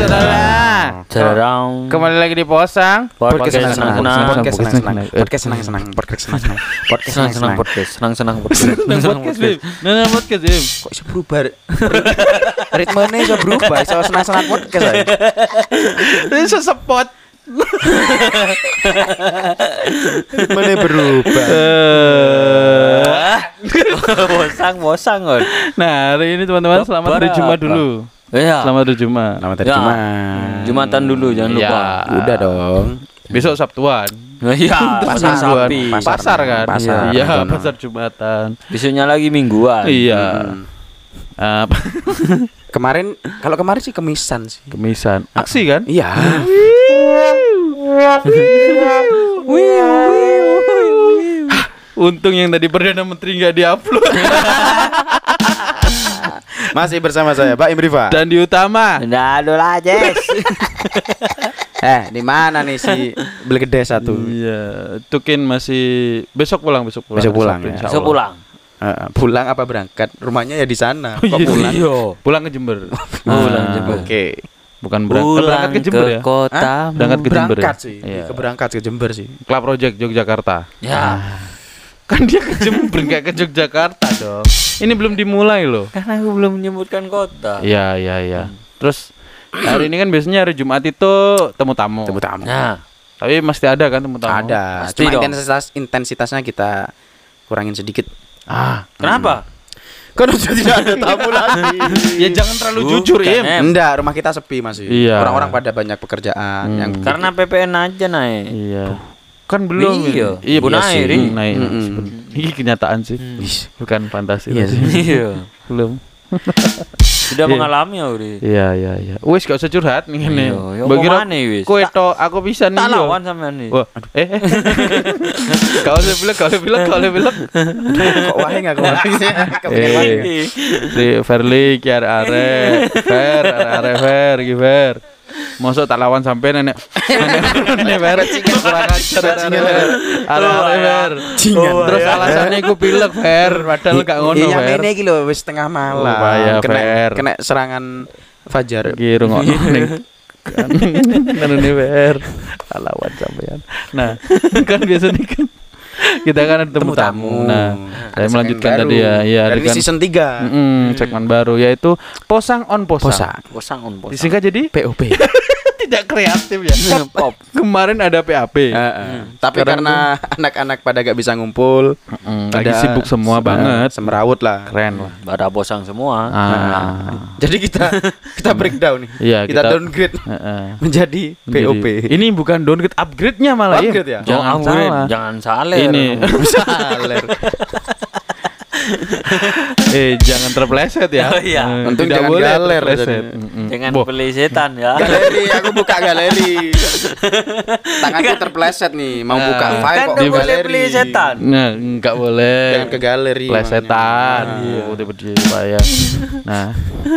saudara. Kembali lagi di Posang. Podcast senang senang. Podcast senang senang. Eh, Podcast senang senang. Podcast senang senang. Podcast Senang senang senang senang. podcast. Senang senang podcast. Nang podcast, Bim. Nang podcast, Bim. Kok bisa berubah? Ritmenya bisa berubah. Bisa senang senang podcast. Ini sesepot. Ritmenya berubah. Bosang bosang. Nah, hari ini teman-teman selamat hari? Jumat dulu. Iya. Selamat hari Jumat. Selamat hari Ya. Jumat. Jumatan dulu jangan lupa. Ya. Udah dong. Besok Sabtuan. Iya. Pasar. Pasar sapi. Pasar. Pasar kan? Pasar. Iya, Pasar. pasar Jumatan. Besoknya lagi mingguan. Iya. Apa? Kemarin kalau kemarin sih kemisan sih. Kemisan. Aksi kan? Iya. Untung yang tadi Perdana Menteri nggak diupload. Masih bersama saya Pak Imriva. Dan di utama. Udah dulu aja. Eh, di mana nih si Belgede satu? Iya, Tukin masih besok pulang, besok pulang. Besok pulang, Sabtu, ya. Besok pulang. Eh, pulang apa berangkat? Rumahnya ya di sana. Kok iya. pulang? Iya. Pulang ke Jember. Pulang Ah, Jember. Oke. Bukan berangkat, Pulang berangkat ke Jember ya. kota. Berangkat ke Jember. Berangkat ya? sih. Iya. Ke berangkat ke Jember sih. Club Project Yogyakarta. Ya. Kan dia ke Jember nggak ke Yogyakarta dong. Ini belum dimulai loh. Karena aku belum menyebutkan kota. Iya, iya, iya. Terus hari ini kan biasanya hari Jumat itu temu tamu. Temu tamu. Nah, Tapi mesti ada kan temu tamu? Ada. Pasti Cuma dong. intensitas intensitasnya kita kurangin sedikit. Ah, kenapa? Kan udah tidak ada tamu lagi. ya jangan terlalu Bukan, jujur, Im. Enggak, rumah kita sepi masih. Iya. Orang-orang pada banyak pekerjaan Hmm. yang Karena PPN aja naik. Iya. Kan belum. Iya. Iya, Bu iya naik, sih. Ri. Hmm, Ini kenyataan sih. Ih, Bukan fantasi. Iya sih. Iya. belum. Sudah Iya. mengalami ya, Uri. Iya, iya, iya. Wis gak usah curhat nih ngene. Iya, ya kira maneh, wis? Kowe to aku bisa nih. Tak lawan sampean nih. Wah, eh. eh. Kau usah bilang, kau usah bilang, kau usah bilang. kok wae enggak kok. Kepengen Eh. wae. Si Verly ki are Ver, are Ver, ki Ver. Mosok tak lawan sampai nenek nenek kurang ajar. Jingan. Terus alasannya iku pilek Ver, padahal gak ngono Iya, Ver. ini iki lho wis tengah malam. Kena, kena serangan fajar. Ki rungokno ning kan ini Ver. Tak lawan sampean. Nah, kan biasanya kan kita kan ada temu tamu. Nah, saya melanjutkan tadi ya. Iya, Dan ini dengan season 3. Mm-mm, segmen baru yaitu posang on posang. Posa. Posang on posang. Disingkat jadi POP. Tidak kreatif ya. Pop. Kemarin ada PAP. Heeh. Tapi Sekarang karena anak-anak pada gak bisa ngumpul, Mm, lagi sibuk semua se- banget. Semrawut lah. Keren lah. Pada posang semua. Ah. Jadi kita kita breakdown nih. Iya, kita, kita- downgrade Heeh. menjadi Jadi, POP. Ini bukan downgrade, upgrade-nya malah Upgrade ya? Jangan Oh, upgrade. salah. Jangan salah. Ini Saler. eh jangan terpleset ya. Oh, iya. Eh, Untung tidak jangan boleh galer. Mm-mm. Jangan Boh, beli setan ya. galeri, aku buka galeri. Tanganku terpleset nih, mau buka Ah. file Kan kok ke boleh galeri. beli setan. Nah, enggak boleh. Jangan ke galeri. Plesetan. makanya. Iya, udah berdiri bahaya. Nah,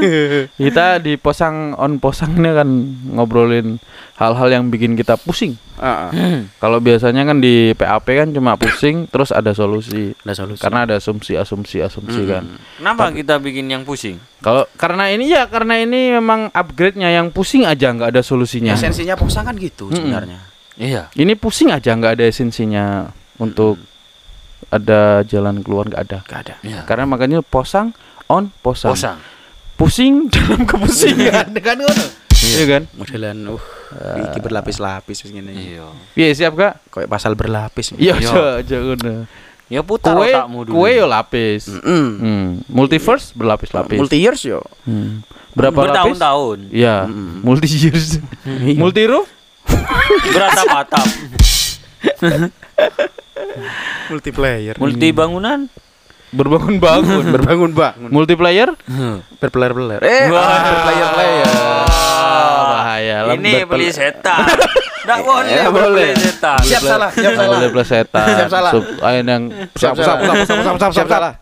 kita di posang on posang ini kan ngobrolin hal-hal yang bikin kita pusing. Ah, ah. Kalau biasanya kan di PAP kan cuma pusing terus ada solusi. Ada solusi. Karena ada asumsi asumsi asumsi Hmm. kan. Kenapa kita bikin yang pusing? Kalau karena ini ya karena ini memang upgrade-nya yang pusing aja nggak ada solusinya. esensinya posang kan gitu Mm-mm. sebenarnya. Iya. Ini pusing aja nggak ada esensinya untuk ada jalan keluar nggak ada. Gak ada. Iya. Karena makanya posang on posang. Posang. Pusing dalam kepusingan kan ngono. Iya kan? Modelan uh iki berlapis-lapis begini. Iya. Iya siap Kak? Kayak pasal berlapis. Iya Iya. aja aja ngono. Ya putar Kue otakmu dulu. kue yo lapis. Mm-mm. Hmm. Multiverse berlapis-lapis. Multi years yo. Hmm. Berapa lapis? Bertahun-tahun. Iya, Mm. multi years. Iya. multi roof? Beratap-atap. Multiplayer. Multi bangunan. Berbangun-bangun. Berbangun-bangun. Multiplayer? Berpeler-peler. Eh, Wah. berplayer-player. Lah. Ini beli setan. Enggak boleh Ya, boleh. Siap salah, siap salah. boleh plus setan. Siap salah. Sup, ayo yang Siap siap, siap, salah. siap, siap, siap, siap, salah.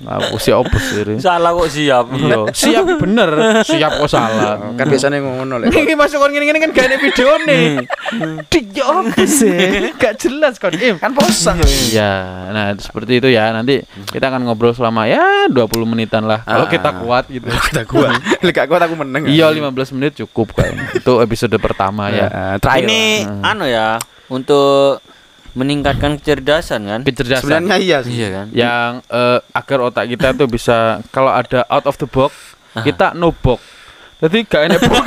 Ngapu siap opo sih. Salah kok siap. Iya, siap bener. Siap kok salah. Kan biasanya ngono lek. Ini masuk kon ngene-ngene kan gak ada video nih. Dik ya apa sih? Gak jelas kon. Kan posang. Ya, nah seperti itu ya. Nanti kita akan ngobrol selama ya 20 menitan lah. Kalau Ah. kita kuat gitu. Kata gua. Lek gak kuat aku meneng. Iya 15 menit cukup kan. Itu episode pertama ya. Terakhir. Ini anu ya untuk meningkatkan kecerdasan kan? Kecerdasan. sebenarnya iya sih. Iya kan? yang eh, agar otak kita tuh bisa kalau ada out of the box kita no box jadi gak enak box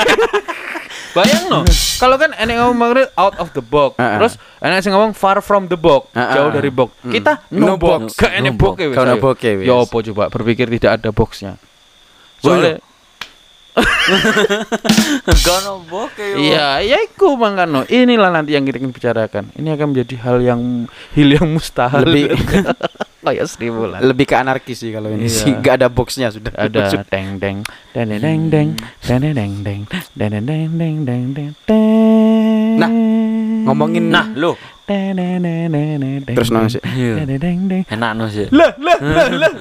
bayang no kalau kan enak ngomong out of the box terus enak sih ngomong far from the box jauh dari box Mm. kita no, No box box. gak enak No box ya box ya, ya apa coba berpikir tidak ada boxnya soalnya Gak boke yo. Iya, ya iku mangkano. Inilah nanti yang kita ingin bicarakan. Ini akan menjadi hal yang hil yang mustahil. Lebih- kayak seribu lah. Lebih ke anarkis sih kalau ini Iya. sih. Gak ada boxnya sudah. ada deng deng deng deng deng deng deng deng deng deng deng deng deng deng deng deng Nah, ngomongin- Nah, lo Terus nang sih. Iya. enak no sih. lah lah lah lah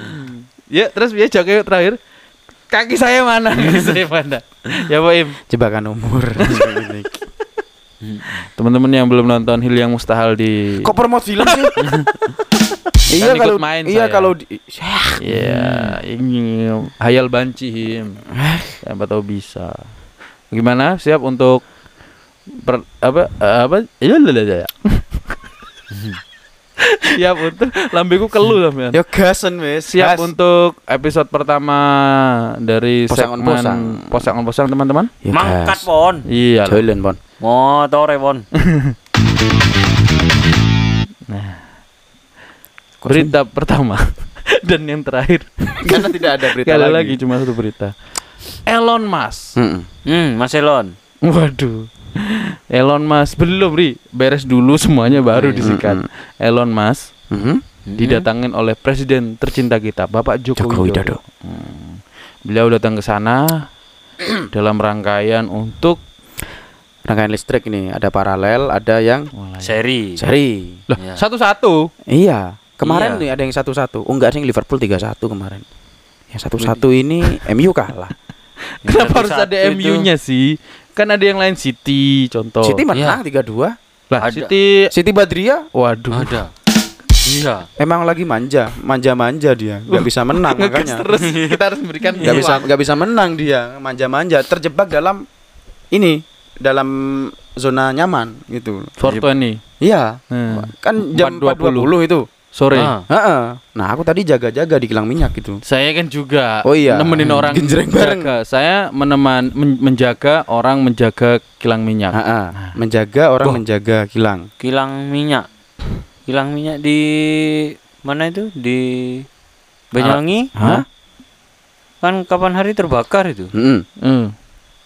ya terus dia jaga terakhir kaki saya mana kaki saya mana ya Pak Im Jebakan umur. teman-teman yang belum nonton Hil yang Mustahil di Kok promote film sih? iya Kan kalau main iya saya. kalau di, Iya, ini hayal banci him. Siapa tahu bisa. Gimana? Siap untuk per, apa eh, apa? Iya lah lah. Siap untuk lambeku kelu sampean. yo gasen wes. Siap Gas. untuk episode pertama dari Posang segmen posang. posang on posang teman-teman? Mangkat pon. Iya. Jalan, Bon. Motore pon. Berita pertama dan yang terakhir. Karena tidak ada berita lagi. lagi cuma satu berita. Elon Musk Mm-mm. Hmm, Mas Elon. Waduh. Elon Musk belum ri beres dulu semuanya baru Hmm, disikat. Elon Musk Mhm. didatangin oleh presiden tercinta kita Bapak Joko, Joko Widodo. Widodo. Hmm. Beliau datang ke sana dalam rangkaian untuk Rangkaian listrik ini ada paralel, ada yang mulai. Seri. seri. Loh, Iya. satu-satu. Iya. Kemarin Iya. nih ada yang satu-satu. Oh enggak yang Liverpool 3-1 kemarin. Yang satu-satu ini MU kalah. Kenapa harus ada. MU-nya sih? Kan ada yang lain City contoh. City menang Iya. 3-2. Lah, Ada. City City Badria waduh. Ada. Iya. emang lagi manja, manja-manja dia. Nggak bisa menang makanya. terus kita harus memberikan Nggak bisa nggak bisa menang dia, manja-manja, terjebak dalam ini, dalam zona nyaman gitu. 420. Iya. Hmm. Kan jam 4.20 4.20 itu. Sore. Ah. Heeh. Nah, aku tadi jaga-jaga di kilang minyak gitu. Saya kan juga Oh iya. nemenin Hmm. orang Genjreng bareng. menjaga. Saya meneman men- menjaga orang menjaga kilang minyak. Heeh. Menjaga orang Wah. menjaga kilang. Kilang minyak. Kilang minyak di mana itu? Di Banyuwangi? Hah? Kan kapan hari terbakar itu? Heeh. Hmm.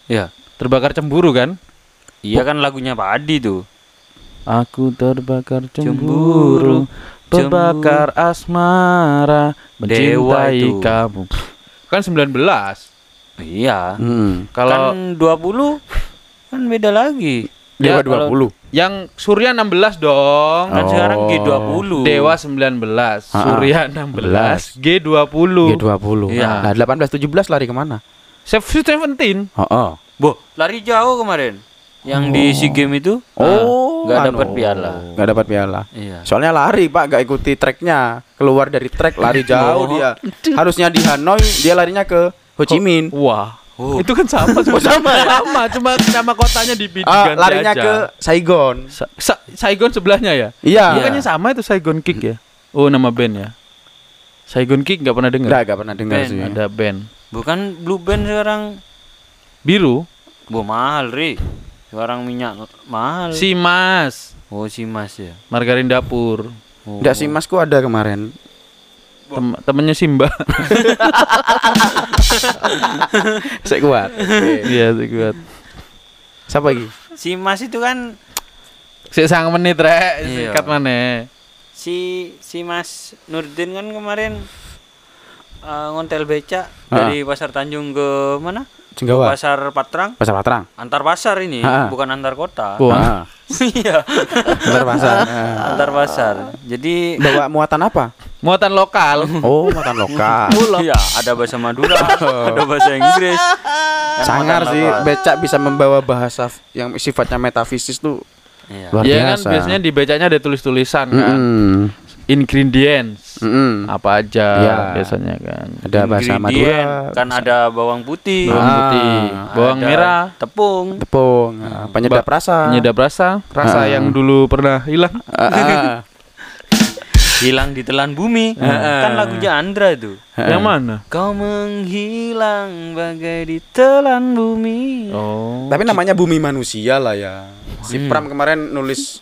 Ya. Terbakar cemburu kan? Iya kan lagunya Pak Adi tuh. Aku terbakar Cemburu, cemburu, terbakar asmara, Dewa mencintai itu. kamu. Kan 19. Iya. Hmm. Heeh. Kalau kan 20 kan beda lagi. Dewa Ya, kalau- 20. yang Surya 16 dong. Kan Oh. sekarang G20. Dewa 19, Ah, Surya 16, G20. G20. Iya. Nah, 18 17 lari ke mana? Save Seventeen. Heeh. Boh, lari jauh kemarin. Yang di SEA Game itu Oh, nggak anu. dapat piala. Nggak dapat piala. Iya. Soalnya lari pak, nggak ikuti treknya. Keluar dari trek lari jauh Oh. dia. Harusnya di Hanoi, dia larinya ke Ho Chi Minh. Wah. Oh. Itu kan sama Oh, sama ya? Sama, cuma nama kotanya di Ah, diganti larinya aja. ke Saigon. Sa- Sa- Saigon sebelahnya ya? Iya. Bukannya sama itu Saigon Kick ya? Oh, nama band ya. Saigon Kick nggak pernah dengar. Nggak, nggak pernah dengar sih. Ada band Bukan Blue Band sekarang. biru. Boh mahal, Ri. Sekarang minyak mahal. Si Mas, Oh, si Mas ya. margarin dapur. Oh. Nggak sih masku ada kemarin. Tem temennya Simba. Saya kuat. Iya, sih kuat. Siapa lagi? Si Mas itu kan Si sang menit rek, Iya. sikat mana? si si Mas Nurdin kan kemarin eh, ngontel beca Ah. dari Pasar Tanjung ke mana? Cenggawa. Pasar Patrang. Pasar Patrang. Antar pasar ini, Ah. bukan antar kota. Wah. Iya, Pasar pasar. Antar pasar. Jadi Bawa muatan apa? Muatan lokal. Oh, makan lokal. Iya, ada bahasa Madura, ada bahasa Inggris. Kan Sangar sih, lokal. becak bisa membawa bahasa yang sifatnya metafisis tuh Iya. luar Iya kan biasa. biasanya di becaknya ada tulis-tulisan kan. Mm-mm. Ingredients. Mm-mm. Apa aja Iya. biasanya kan. Ada bahasa Madura, kan ada bawang putih, Bawang Ah. putih, bawang merah, tepung. tepung, ah, penyedap Ba- rasa. penyedap rasa, rasa Ah. yang dulu pernah hilang. Ah, ah, Hilang ditelan bumi. Kan lagunya Andra itu. Yang mana? Kau menghilang bagai ditelan bumi. Oh. Tapi namanya Bumi Manusia lah ya. Si Pram kemarin nulis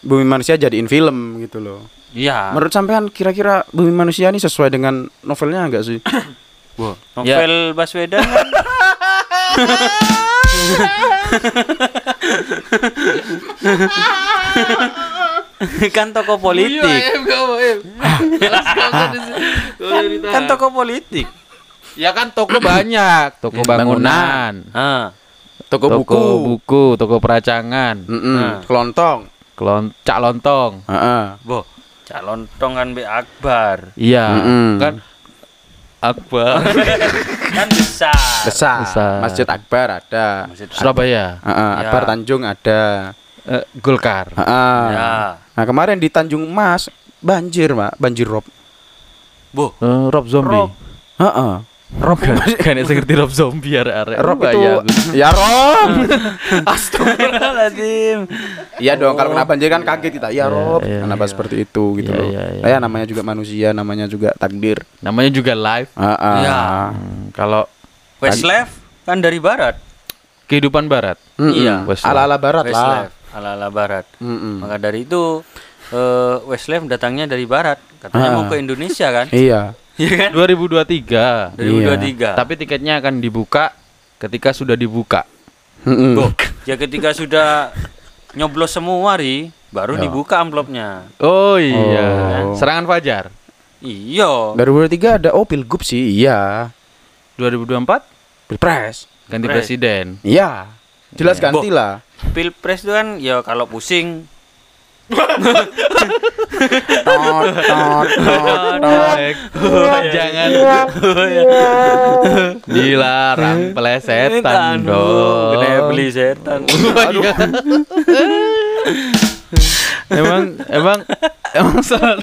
Bumi Manusia jadiin film gitu loh. Iya. Menurut sampean kira-kira Bumi Manusia ini sesuai dengan novelnya enggak sih? Wah, novel Baswedan kan kan tokoh politik. kan tokoh politik. Ya kan toko banyak, toko bangunan, Ah, Toko, toko buku. buku, toko peracangan, Mm-mm, Nah. Kelontong. Kelon cak lontong. Heeh. boh, calon tongan Be Akbar. Iya, Mm-mm. kan Akbar kan besar. Besar. Besar. Masjid Akbar ada. Masjid Surabaya, Heeh, Ya. Akbar Tanjung ada. Eh, Golkar. Heeh. Ya. Nah, kemarin di Tanjung Mas banjir, Pak, banjir rob. Boh, Eh, Rob Zombie. Rob. Heeh. Rob kan kan seperti Rob Zombie arek-arek. Rob Apa itu ya? ya Rob. Astagfirullahaladzim. Iya dong, kalau kena banjir kan kaget kita. Ya Iya, Rob, iya, kenapa seperti itu gitu Iya, loh. iya, iya. Ya namanya juga manusia, namanya juga takdir. Namanya juga live. Heeh. Iya. Hmm, kalau Westlife kan dari barat. kehidupan barat. Iya. Westlife. Ala-ala barat lah. Westlife, ala-ala barat. Maka dari itu eh, Westlife datangnya dari barat. Katanya Ah. mau ke Indonesia kan? Iya. Iya kan? 2023. 2023. Tapi tiketnya akan dibuka ketika sudah dibuka. Boh, ya ketika sudah nyoblos semua ri, baru Ya. dibuka amplopnya. Oh iya. Oh. Serangan Fajar. Iya. 2023 ada oh pilgub sih, iya. 2024 Pilpres. ganti Pres. presiden. Iya. Jelas Iya. ganti lah. Pilpres itu kan ya kalau pusing Tot, tot, tot, tot. Jangan dilarang pelesetan Aduh, dong. Gede beli setan. Emang emang emang salah.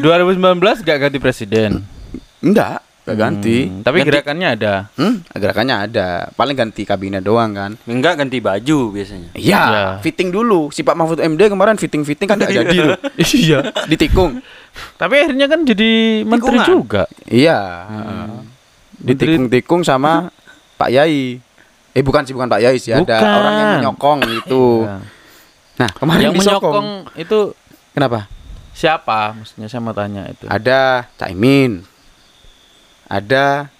2019 gak ganti presiden. Enggak, enggak ganti. Hmm, tapi Ganti. gerakannya ada. Hmm, gerakannya ada. Paling ganti kabinet doang kan. Enggak ganti baju biasanya. Iya, Iya. fitting dulu. Si Pak Mahfud MD kemarin fitting-fitting kan enggak jadi tuh. iya. Ditikung. Tapi akhirnya kan jadi menteri Tikungan. juga. Iya. Menteri- Ditikung-tikung sama Pak Yai. Eh bukan sih bukan Pak Yai sih, ada Bukan. orang yang menyokong gitu. Iya. Nah, kemarin Yang disokong. menyokong itu Kenapa? siapa? Maksudnya saya mau tanya itu. Ada Caimin. Ada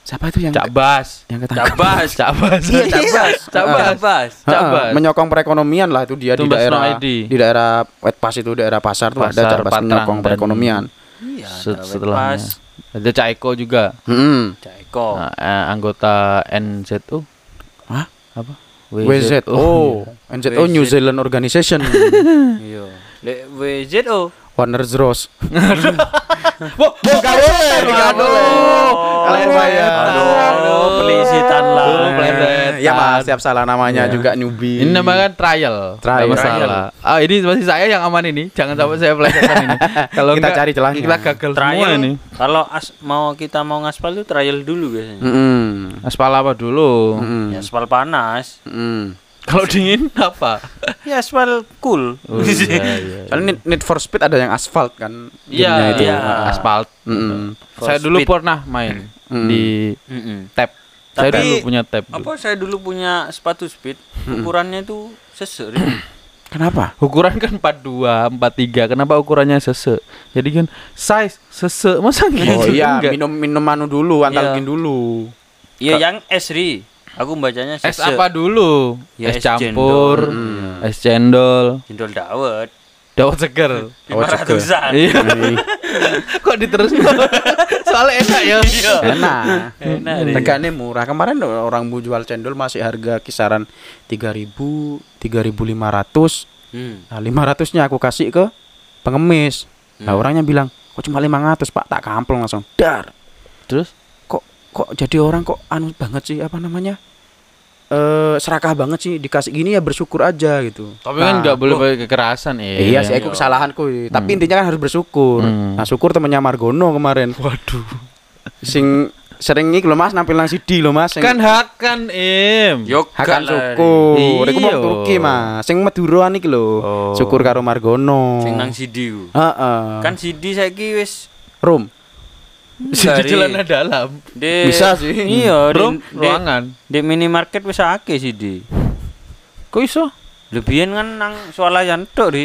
siapa itu yang Cak Bas. yang ketangkap? Cabas. Cak Bas. Iya, Cak Bas. Cabas. Heeh, Cabas. menyokong perekonomian lah itu dia di Tumbas daerah no ID. di daerah Wetpas itu daerah pasar tuh ada Pasar, Cak Bas Patrang, menyokong perekonomian. Iya, Set- antara setelahnya. Wetpas, Ada Cak Eko juga. Hmm. Caiko. Nah, eh, anggota NZU. Hah? Apa? WZO, NZO New WZO. Zealand Organization, Iya. WZO. Warner Bros. Bo, bo, gawe, Kalian bayar. Aduh, pelisitan lah. Oh. Ya mas, siap salah namanya Iya. juga newbie. Ini namanya trial. Trial. Nggak masalah. Ah, ini masih saya yang aman ini. Jangan sampai saya pelesetan ini. Kalau Kita enggak, cari celahnya. Kita gagal semua Trial ini. Kalau as mau kita mau ngaspal itu trial dulu biasanya. Mm-mm. Aspal apa dulu? Mm-mm. Ya aspal panas. Mm-mm. Kalau dingin apa? Ya aspal cool. Oh, iya, iya. Soalnya Need, Need for Speed ada yang asfalt kan? Iya, itu. iya. aspal. Mm-mm. For Saya dulu speed. pernah main Mm. di Mm-mm. tab. Saya Tapi, dulu punya tab. dulu. Apa saya dulu punya sepatu speed, ukurannya itu sesek. Ri. Kenapa? Ukuran kan 42, 43. Kenapa ukurannya sese? Jadi kan size sese. Masa gitu? Oh iya, minum minum anu dulu, antalgin Iya. dulu. Iya, yang es ri. Aku bacanya Es apa dulu? Ya, es es campur, cendol. es cendol, Cendol dawet. dawet seger. Oh, Lima ceker. ratusan. Iya. Kok diterus? Soalnya enak ya. Enak. Enak, Ri. Regane murah. Kemarin orang bu jual cendol masih harga kisaran 3000, 3500. Hmm. Nah, 500-nya aku kasih ke pengemis. Nah, Hmm. orangnya bilang, kok cuma 500 Pak tak kamplong langsung dar Terus kok jadi orang kok anu banget sih apa namanya eh serakah banget sih dikasih gini ya bersyukur aja gitu tapi kan Nah, nggak boleh pakai kekerasan eh. iya sih aku kesalahanku tapi intinya kan harus bersyukur Hmm. nah syukur temennya Margono kemarin Waduh. sing sering iki lho Mas nampil nang CD lho Mas sing Kan hakan im. Yo Hakan syukur iku mau Iya. Turki Mas sing Maduroan iki lho Oh. syukur karo Margono Sing nang CD ku. Heeh. Kan CD saiki wis room dari- celana dalam. di Bisa sih. Iya, Bro, di, di, ruangan. di minimarket wis akeh CD. Kok iso? Lebihan kan nang swalayan tok di.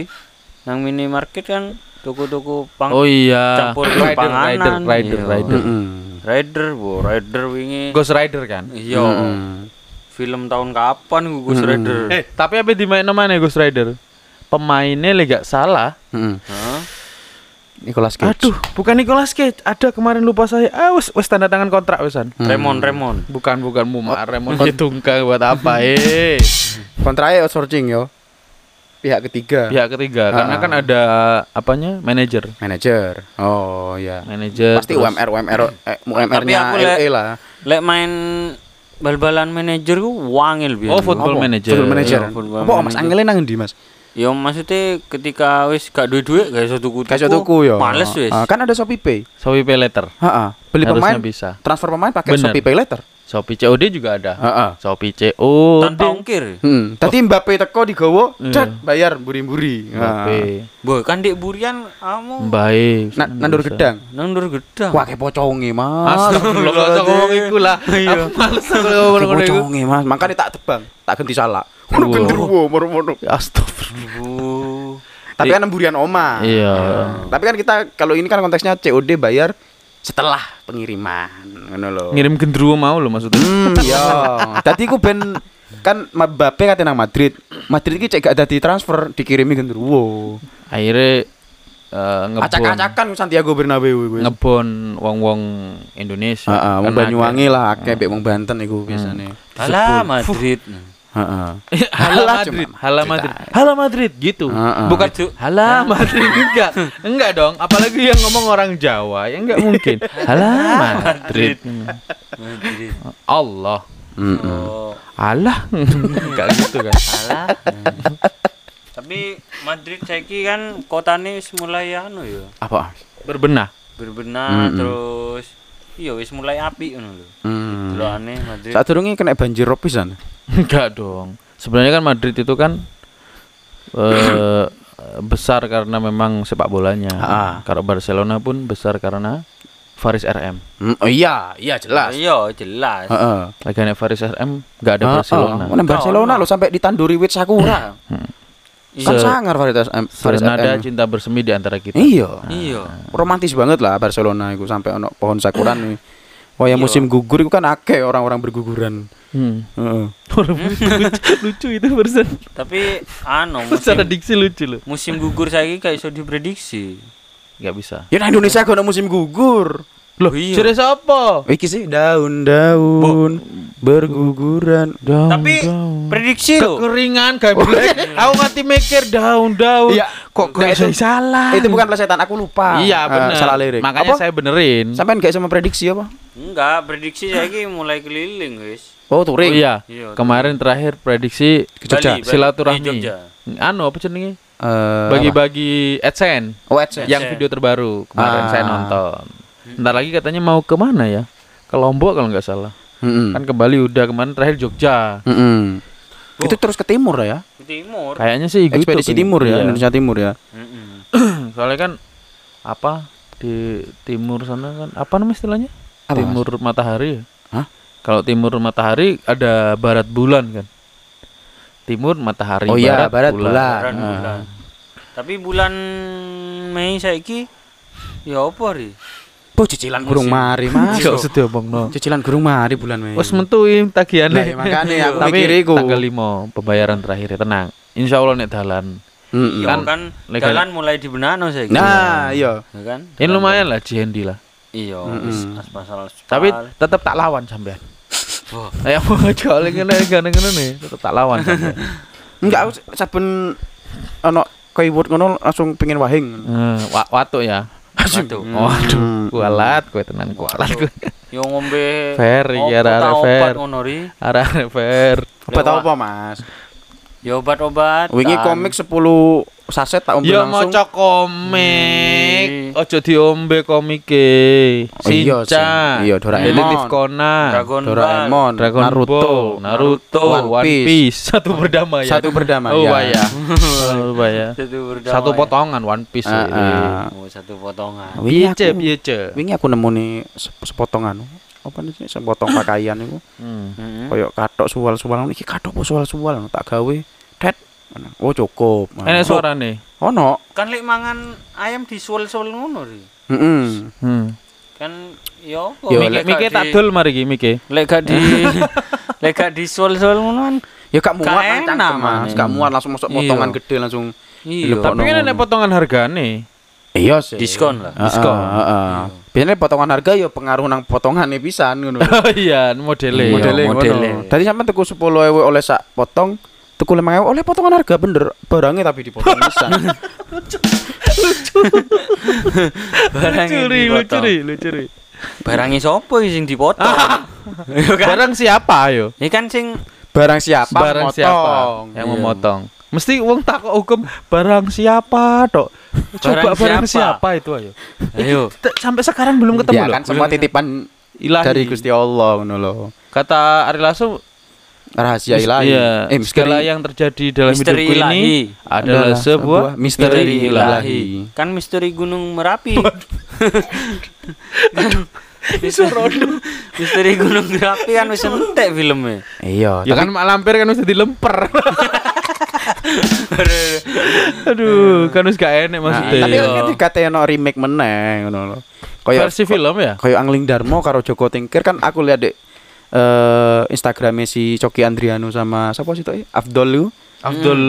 Nang minimarket kan toko-toko pang Oh iya. campur rider, rider, panganan. rider, Iya. rider. Heeh. Rider, bo, rider wingi. Ghost Rider kan? Iya. Mm-mm. Film tahun kapan gue Ghost Mm-mm. Rider? Eh, tapi apa dimain mana Ghost Rider? Pemainnya le gak salah. Heeh. Hah? Nicolas Cage Aduh, bukan Nicolas Cage. Ada kemarin lupa saya. Ah, wes wes tanda tangan kontrak wesan. Hmm. Remon, Remon. Bukan bukan Muma Remon ditunggang buat apa eh? kontraknya outsourcing yo pihak ketiga Pihak ketiga karena Ah. kan ada apanya? Manajer. manajer oh iya Manajer. pasti terus- UMR UMR eh, UMR Tapi nya aku le- LA lah Lek main bal-balan manajer ku wangil biyen. Oh, football Apa? manager. Football manager. Apa Mas manager. Angele nang ndi Mas? Ya maksudnya ketika wis gak duwe-duwe gak iso tuku. Kayak tuku yo. Males wis. Ah, kan ada Shopee Pay. Shopee Pay Letter. Heeh. Beli Harusnya pemain bisa. transfer pemain pakai Bener. Shopee Pay later. Shopee COD juga ada. Heeh. Shopee COD. tanpa ongkir. Hmm. Tadi Mbappe teko digowo, Iya. cet bayar buri-buri. Shopee. Boy, kan di burian kamu Baik. Nah, nandur gedang. nandur gedang. Wah, kayak poconge, Mas. Astagfirullah, gak ngomong iku lah. Iya. Males aku ngomong iku. poconge, Mas. Makanya tak tebang, tak ganti salah. Ono genderuwo moro-moro. Astagfirullah. Tapi kan burian oma. Iya. Tapi kan kita kalau ini kan konteksnya COD bayar setelah pengiriman, ngono lho. Ngirim gendruwo mau lo maksudnya. Hmm, iya. Tadi ku ben kan Mbappe kate nang Madrid. Madrid iki cek gak dadi transfer dikirimi genderuwo. Akhirnya eh, ngebon Acak-acakan Santiago Bernabeu iku. ngebon wong-wong Indonesia. Heeh, wong Kan Banyuwangi lah akeh mbek wong Banten iku biasane. Alah Madrid. Heeh. Ada. Hala Halah, Madrid, Hala. Madrid, Hala Madrid gitu. Heeh. Bukan Itu. Hala Madrid enggak. Enggak dong, apalagi yang ngomong orang Jawa, ya enggak mungkin. Hala Madrid. Madrid. Allah. Oh. Allah. Enggak gitu kan. Alah. Tapi Madrid saiki kan kotane wis mulai anu ya. Apa? Berbenah. Berbenah Mm-mm. terus iya wis mulai apik ngono lho. Hmm. Delokane Madrid. Saat durunge kena banjir rob pisan. Enggak dong. Sebenarnya kan Madrid itu kan eh besar karena memang sepak bolanya. Ah. Kalau Barcelona pun besar karena Faris RM. Hmm, oh iya, iya jelas. Iya, jelas. Heeh. Lagi Faris RM enggak ada Barcelona. Heeh. Nang Barcelona lo sampai ditanduri wit sakura. Kan sangar Faris M. Faris Senada RM. cinta bersemi di antara kita. Iya. Iya. Romantis banget lah Barcelona itu sampai ono pohon sakuran nih. Wah, yang Iya. musim gugur itu kan akeh orang-orang berguguran. Hmm. Heeh. lucu, lucu itu barusan. Tapi anu Secara musim, diksi lucu loh. musim gugur saiki kayak iso diprediksi. Enggak bisa. Ya nah Indonesia kok ono musim gugur. Loh, iya. serius apa? Iki sih daun-daun berguguran. Daun, Tapi daun. prediksi loh. kekeringan kayak Aku ngerti mikir daun-daun. Iya. Kok Nah, kayak itu- saya salah? Itu bukan plesetan, aku lupa. Iya Eh, benar. salah lirik. Makanya Apa? saya benerin. Sampai gak sama prediksi apa? Enggak, prediksi saiki mulai keliling, guys. Oh, Oh touring. iya. Iya, Kemarin terakhir prediksi Ke Jogja. Silaturahmi. Anu apa cenderungnya? Eh, Bagi-bagi AdSense? Oh, AdSense. yang video terbaru kemarin Ah. saya nonton. Ntar lagi katanya mau ke mana ya? Ke Lombok kalau nggak salah. Mm-mm. Kan ke Bali udah kemarin terakhir Jogja. Mm-mm. Itu terus ke timur ya? Ke timur. Kayaknya sih gitu. Ekspedisi pengen- timur ya, iya. Indonesia Timur ya. Mm-mm. Soalnya kan apa di timur sana kan apa namanya istilahnya? Apa, Mas? timur matahari ya? Hah? Kalau timur matahari ada barat bulan kan? Timur matahari, Oh iya, barat, barat bulan. bulan. Bulan, Ah. bulan. Tapi bulan Mei saiki ya apa ri? Oh, cicilan burung Musim. mari, Mas. Gak usah diomong no. Cicilan burung mari bulan Mei. Wes mentuin Lah, tagihannya. ya makanya aku Tapi mikir iku. tanggal 5 pembayaran terakhir tenang. Insya Allah nek dalan. Mm-mm. Ya Kan kan, legal. jalan mulai dibenano saiki. Nah, iya. Ya kan? Ini lumayan lah GND lah. Iya, Tapi tetap tak lawan sampean. Ayo mau ngejolek ngene ngene ngene nih, tetap tak lawan sampean. Enggak, aku saben ono keyword ngono langsung pengen wahing. Wa- watuk ya. Batu. Waduh, kualat kowe tenan kualat kowe. Yo ngombe Fair, arek-arek obat fair. ngono ri. Arek fair. Apa tau apa, Mas? Ya obat-obat. Wingi komik 10 saset tak ombe Ya langsung. maca komik, Hmm. ojo diombe komike. Oh, iya. Shinchan, Iya, Doraemon. Detektif Conan, Dragon Doraemon, Dragon Naruto, Ball, Naruto, One One Piece. Piece, satu berdamaian. Satu berdamaian. Oh, ya. Oh, ya. Satu berdamai. Satu potongan One Piece. Ini. ah. Oh, satu potongan. Wingi Piye, aku, piye, wingi aku nemu nih sep- sepotongan. Apa nih sih sepotong pakaian iku. Hmm. Heeh. Kayak katok suwal-suwal iki katok apa suwal-suwal tak gawe. Tet. Oh cukup. Enak suarane. Ono. Kan lek mangan ayam disuwel-suwel ngono ri. Heeh. Hmm. Kan yo apa? Yo, Mike, Lek gak tak di- dol mari iki Mike. Lek gak di lek gak disuwel-suwel ngono kan. Ya gak muat cangkem, Mas. Gak muat langsung masuk Iya. potongan gede langsung. Iya. Tapi kan enak potongan hargane. Iya sih. Diskon lah. Diskon. Heeh. Biasanya potongan harga ya pengaruh nang potongane pisan ngono. Oh iya, modele. Iya, modele modele. ngono. Tadi sampean tuku 10.000 oleh sak potong, tuku 5.000 oleh potongan harga bener. Barangnya tapi dipotong pisan. Barang Lucu ri, lucu ri, lucu ri. Barangi sopo iki sing dipotong? Yo kan. Barang siapa ayo? Ini kan sing Barang siapa barang motong. siapa yang Iya. memotong? Mesti wong takok hukum barang siapa tok. Coba Barang barang, siapa? siapa? itu ayo. ayo. Sampai sekarang belum ketemu Ya loh. kan semua titipan Ilahi. dari Gusti Allah ngono loh. Kata Ari Lasso Rahasia ilahi. Iya, Eh, segala yang terjadi dalam Misteri hidupku ilahi. ini adalah sebuah misteri Misteri ilahi. Kan misteri Gunung Merapi. kan misteri, misteri Gunung Merapi kan wis entek filmnya. Iya, Ya kan mak lampir kan udah dilemper. Aduh, kan wis gak enek Nah, maksudnya. tapi kan dikatain remake meneh ngono loh. Kayak versi film ya? kayak Angling Darmo karo Joko Tingkir kan aku lihat di eh Instagramnya si Coki Andriano sama siapa sih tuh? Afdol lu. Abdul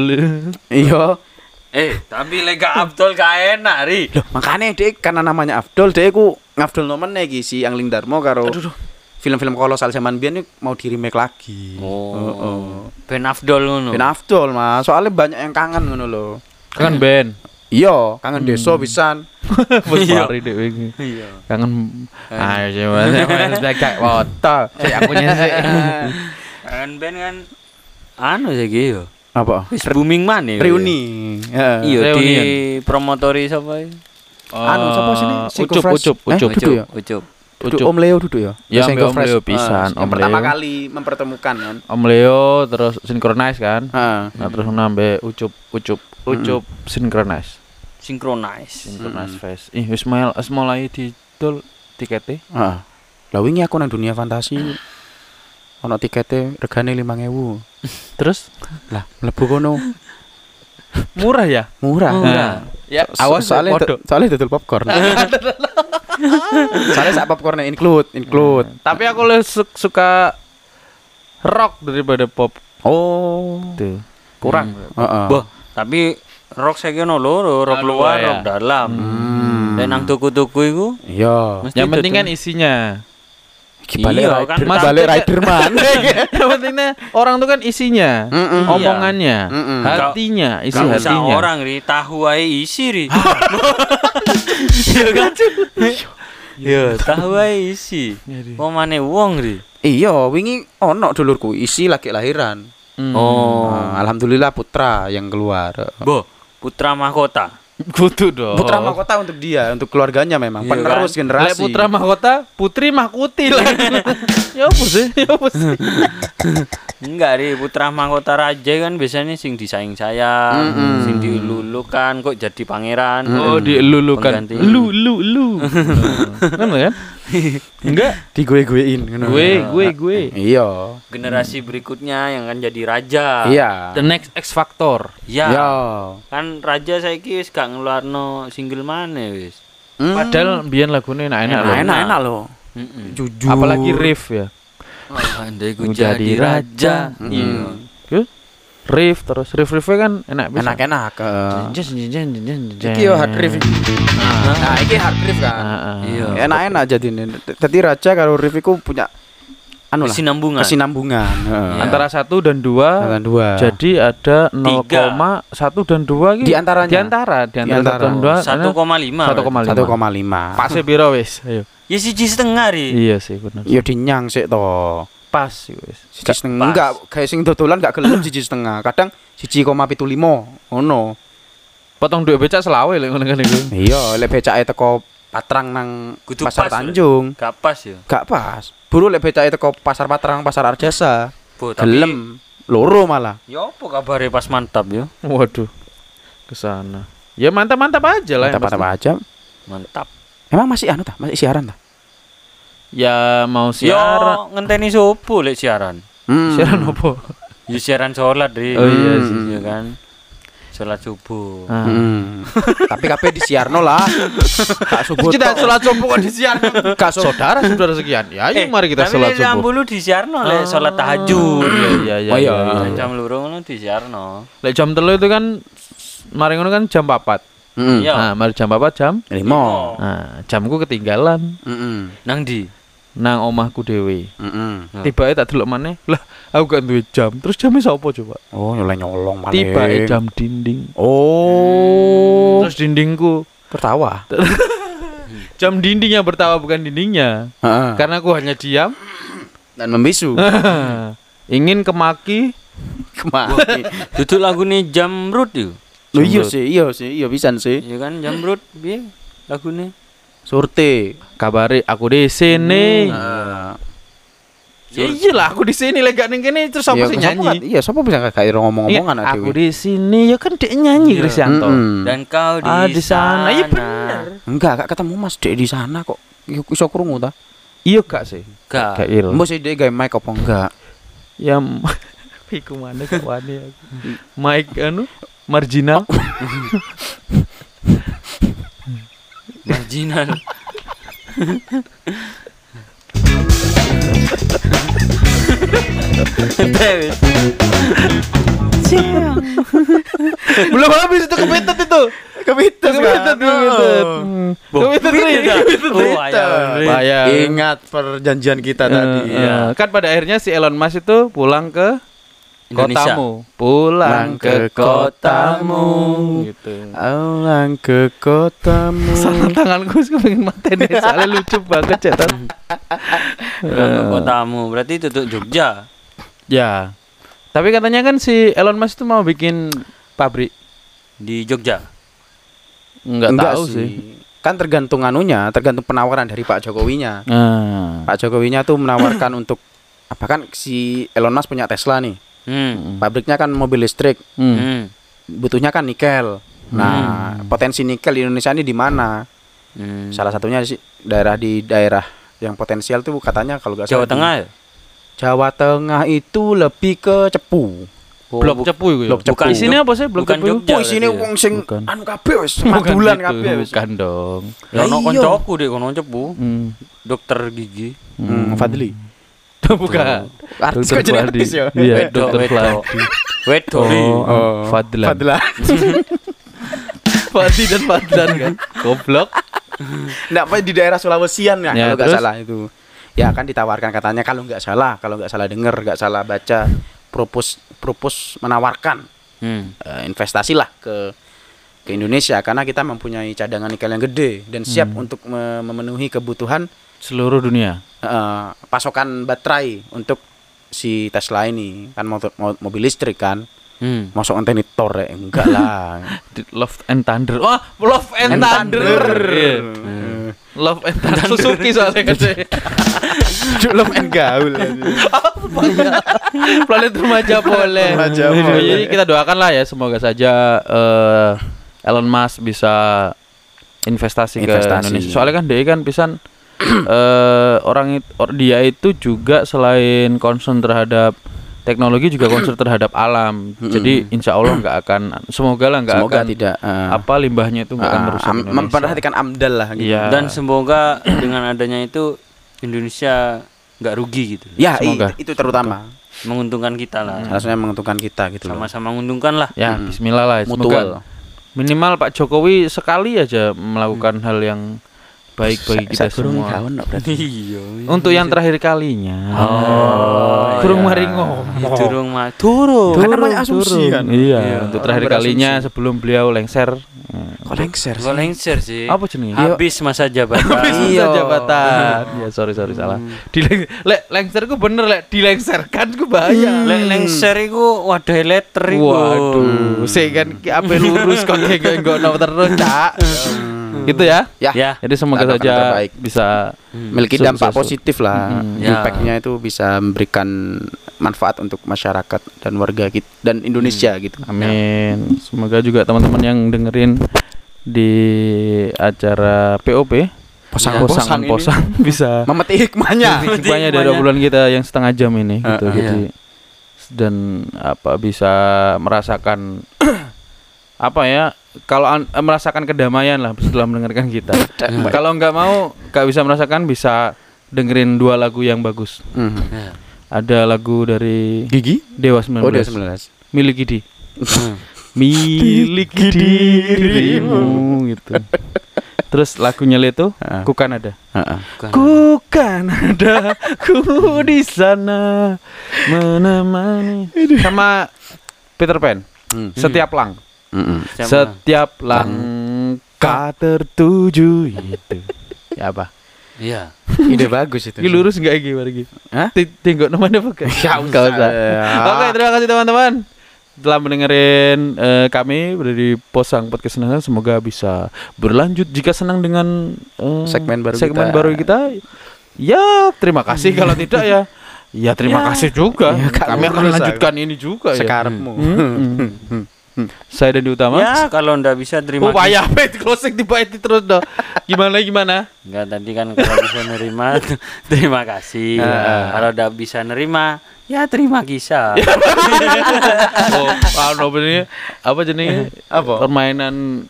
Iya. Eh, tapi lega Abdul gak enak, Ri. Loh, makanya dek karena namanya Afdol, dek ku ngafdol nomen iki si Angling Darmo karo film-film kolosal zaman biyen ini mau di remake lagi. Oh. Heeh. Ben Abdul ngono. Ben Afdol mas, soalnya banyak yang kangen ngono loh. kan Ben. Iya, kangen deso pisan. Wis pari dek wingi. Iya. Kangen ayo coba saya kayak foto. Saya akunya sih. Kan Ben kan anu saiki yo. Apa? Wis booming maneh. Reuni. Heeh. Iya di promotori sapa? iki? Anu, siapa sini? Ucup, ucup, Eh, ucup. Ya? Ucup. Duduk Ucup. Om Leo duduk ya? Ya, Om. Leo pisan, Ah, Om yang pertama Leo. kali mempertemukan kan. Om Leo terus synchronize kan. Heeh. Nah terus nambe ucup ucup ucup synchronize. Synchronize. Synchronize face. Ih wis mulai didol tiketnya. Heeh. Lah wingi aku nang dunia fantasi ono tiketnya regane 5000. Terus Lah, mlebu kono murah ya? murah. Nah, ya Awas soalnya soalnya dodol popcorn. soalnya sak popcornnya include, include. Tapi aku lebih su- suka rock daripada pop. Oh. Tuh. Kurang. Heeh. Boh, tapi rock saiki ono loro, rock Ah, luar, ya. rock dalam. Hmm. Dan nang tuku-tuku Iya. mesti Yang penting kan isinya. Balik Iya, rider, kan balik rider man. Yang pentingnya orang tuh kan isinya, Mm-mm. omongannya, Mm-mm. hatinya, isi Gak hatinya. orang ri, tahu ae isi ri. Iya kan? Iya, tahu ae isi. Omane wong ri. Iya, wingi ono dulurku isi lagi lahiran. Hmm. Oh. Nah, alhamdulillah putra yang keluar. Boh, putra mahkota. Kutu dong. Putra mahkota untuk dia, untuk keluarganya memang Iya penerus kan? generasi. Lek putra mahkota, putri mahkuti lah. ya apa sih? Ya apa sih? Enggak ri, putra mahkota raja kan biasanya sing disayang-sayang, Mm-mm. sing dilulukan kok jadi pangeran. Oh, dilulukan. Lu lu lu. kan kan? Enggak. di gue guein Gue gue gue. Iya. Generasi berikutnya yang kan jadi raja. Iya. The next X Factor. Ya. Iya. Kan raja saiki wis gak ngeluarno single maneh wis. Hmm. Padahal biyen lagune enak-enak enak enak loh. Heeh. Jujur. Apalagi riff ya. Andai ku jadi jadi raja. Hmm. Iya. Ke? Riff terus riff riffnya kan enak bisa. jen, jen, jen. Iki yo hard riff. Nah, iki hard riff kan. Ah, ah. Iya. Enak-enak jadi ini. Tadi raja kalau riff iku punya anu lah Kesinambungan. kesinambungan heeh. Iya. Antara satu dan dua. Antara dua Jadi ada Tiga. 0,1 dan 2 Di antaranya. Di antara, di antara antara. 1 dan 2. 1,5. 1,5. 1,5 Pas piro wis? Ayo. Ya siji setengah ri. Iya sih bener. ya dinyang sih toh Pas sih wis. siji setengah enggak kayak sing dodolan enggak gelem siji setengah kadang siji koma pitu limo ngono Potong duit becak selawe lek ngono kan iku. iya lek becake teko patrang nang Kudu pasar pas, Tanjung Gak pas ya. gak pas buru lek becake teko pasar patrang pasar Arjasa Bu, tapi gelem loro malah Ya apa kabare pas mantap ya? Waduh. Ke sana. Ya mantap-mantap aja lah. yang mantap mantap pasti. aja Mantap. emang masih anu tah masih siaran tah Ya mau siaran. Yo ngenteni sopo lek siaran? Hmm. Siaran opo? Ya siaran sholat ri. Oh iya sih. Iya kan. Sholat subuh. Ah. Hmm. Tapi kabeh disiarno lah. Kak subuh. Kita tok. sholat subuh kok disiarkan. Kak Saudara saudara sekian. Ya Eh, ayo mari kita sholat Tapi lek subuh. lu disiarno lek sholat tahajud. Iya iya iya. Oh, iya. iya. Jam loro ngono disiarno. Lek jam telu itu kan mari ngono kan jam 4. Hmm. Iya. Nah, mari jam 4 jam. Limo. Nah, jamku ketinggalan Heeh. Nang di. Nang omahku dewe. Heeh. Hmm. Tiba tak delok maneh. Lah, aku gak duwe jam. Terus jamnya sapa coba? Oh, nyolong nyolong malah. Tiba jam dinding. Oh. Terus dindingku tertawa. jam dindingnya bertawa bukan dindingnya. Heeh. Karena aku hanya diam. Dan membisu. Ingin kemaki Kemari. Duduk lagu nih Jamrut yuk. Lu iya sih, iya sih, iya pisan sih. Iya kan Jamrut piye lagune? Surte. kabari aku di sini. Heeh. Ya iyalah aku di sini lek gak ning kene terus apa Iya, sih nyanyi? kan- Iya, siapa bisa gak Iya, ngomong-ngomongan ada aku di sini ya kan dia nyanyi Iya. Krisyanto. Dan kau di, Ah, di sana. Iya bener. Enggak, gak ketemu Mas Dek di sana kok. Iso krungu ta? Iya gak sih? Gak. Gak il. Mbok sih Dek gawe mic apa enggak? Ya iku mana kawane aku. Mike anu marginal. Marginal. Belum habis itu kebetet itu. Kebetet kebetet. Kebetet. Kebetet. Ingat perjanjian kita tadi. Eh, eh, Kan pada akhirnya si Elon Musk itu pulang ke Indonesia. kotamu. Pulang ke kotamu. Gitu. Pulang ke kotamu. Salah tanganku sih pengen mateni soalnya lucu banget cetan. Pulang ke kotamu. Berarti tutup Jogja. Ya. Tapi katanya kan si Elon Musk itu mau bikin pabrik. Di Jogja. Enggak, Enggak tahu sih. sih. Kan tergantung anunya, tergantung penawaran dari Pak Jokowinya. Nah. Pak Jokowinya tuh menawarkan untuk apa kan si Elon Musk punya Tesla nih. Hmm. Pabriknya kan mobil listrik, Hmm. Hmm. butuhnya kan nikel. Nah, potensi nikel di Indonesia ini di mana? Hmm. Salah satunya sih daerah di daerah yang potensial tuh katanya kalau nggak Jawa salah di- Tengah ya? Jawa Tengah itu lebih ke Cepu. Oh, Blok cepu itu. ya? Blok cepu. Di sini apa sih blok Bukan cepu? Jogja. Sini ya? wong sing Bukan. anu kabeh wis, Bukan madulan gitu, kabeh wis. Bukan dong. Ya ono Lah iya. koncoku deh kono cepu. Hmm. Dokter gigi. Hmm, Fadli. Bukan. Artis Dokter kok jadi artis ya? Iya, wedok. Fadli. Wedo. Oh, Fadlan. Fadlan. Fadli dan Fadlan kan. Goblok. Nggak apa di daerah Sulawesian ya, Ya, kalau nggak salah itu. Ya kan ditawarkan katanya kalau nggak salah, kalau nggak salah dengar, nggak salah baca, propose propose menawarkan Hmm. eh, investasi lah ke ke Indonesia karena kita mempunyai cadangan nikel yang gede dan siap Hmm. untuk me- memenuhi kebutuhan Seluruh dunia. eh, pasokan baterai untuk si Tesla ini kan motor, mo- mobil listrik kan Hmm. masuk anteni tor ya enggak lah Love and Thunder. Wah, Love and, And Thunder. Thunder. Iya. Eh, Love and Thunder. Suzuki soalnya kan. Love and gaul Planet remaja boleh. Remaja boleh. Jadi kita doakan lah ya semoga saja eh, Elon Musk bisa investasi, ke Investasi. Indonesia. Soalnya kan dia kan pisan eh orang it- or- dia itu juga selain concern terhadap teknologi juga concern terhadap alam. Jadi insya Allah nggak akan semoga lah nggak semoga akan tidak eh, apa limbahnya itu nggak akan ah, merusak am- Indonesia. memperhatikan amdal lah gitu. Iya. Dan semoga dengan adanya itu Indonesia nggak rugi gitu. ya Semoga. itu terutama Menguntungkan kita lah. harusnya menguntungkan kita gitu loh Sama-sama menguntungkan lah. Ya, Mm. Bismillah lah. mutual Semoga minimal Pak Jokowi sekali aja melakukan hal yang baik bagi kita semua. Kawan berarti. Iya. Untuk yang terakhir kalinya. Oh, Kurung iya. mari ngomong. Ya, Turung mah turun. Kan namanya asumsi kan. Iya, Iya, untuk terakhir kalinya sebelum beliau lengser. Kok lengser Kok lengser sih? Apa jenenge? Habis masa jabatan. Habis masa Iya. jabatan. Ya sorry sorry salah. Di lek lengser ku bener lek dilengserkan ku bahaya. Lek lengser iku wadah letter iku. Waduh, sih kan ape lurus kok kayak enggak terus, Cak. Gitu ya. Ya, Ya. Jadi semoga Doakan saja terbaik. bisa memiliki Sukses, dampak sukses. positif lah. Mm, ya. Impactnya itu bisa memberikan manfaat untuk masyarakat dan warga kita dan Indonesia gitu. Amin. Semoga juga teman-teman yang dengerin di acara POP Posang- posang posang posang bisa Memetik hikmahnya. hikmahnya dari obrolan kita yang setengah jam ini gitu. Uh, uh, Jadi dan apa bisa merasakan apa ya kalau an- eh, merasakan kedamaian lah setelah mendengarkan kita. kalau nggak mau nggak bisa merasakan bisa dengerin dua lagu yang bagus. Ya. Ada lagu dari Gigi? Dewa 19 Oh, 19. milik Gidi. Hmm. Miliki dirimu gitu. Terus lagunya Leto, Heeh. ku kan ada. Heeh. Bukan. Ku kan ada, ku di sana menemani. Sama Peter Pan, Hmm. setiap lang, Mm-mm. Sama. setiap langkah tertuju itu. Ya apa? Iya. Ide bagus itu. Ini lurus nggak iki mari iki? Hah? Tengok namanya apa? Ya usah. Ya. Oke, terima kasih teman-teman telah mendengarin eh, kami dari Posang Podcast Senang. Semoga bisa berlanjut jika senang dengan eh, Segmen baru segmen kita. baru kita. Ya, terima kasih kalau tidak ya. Ya terima Ya. kasih juga. Ya, kami akan lanjutkan ini juga ya. Sekarangmu. Hmm. Saya dan Utama. Ya, kalau ndak bisa terima Oh, payah bet closing tiba itu terus dong. Gimana gimana? Enggak tadi kan kalau bisa nerima terima kasih. Ah. Kalau udah bisa nerima ya terima kisah. oh, anu bener apa jenenge? Apa? Permainan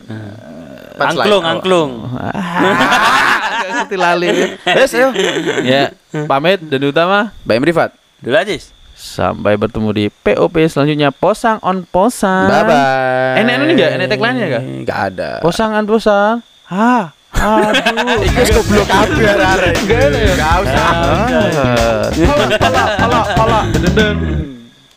angklung angklung. Gak ngerti lali. Yes, ayo. ya, pamit dan utama. Bye Rifat. Dulu aja. Sampai bertemu di POP selanjutnya Posang on Posang. Bye bye. Enak ini enggak? Enak tagline-nya enggak? Enggak ada. Posang on Posang. Ha. Aduh. Wis goblok kabeh arek. Enggak ada ya? Enggak usah. Ah. Pala, pala, pala, pala.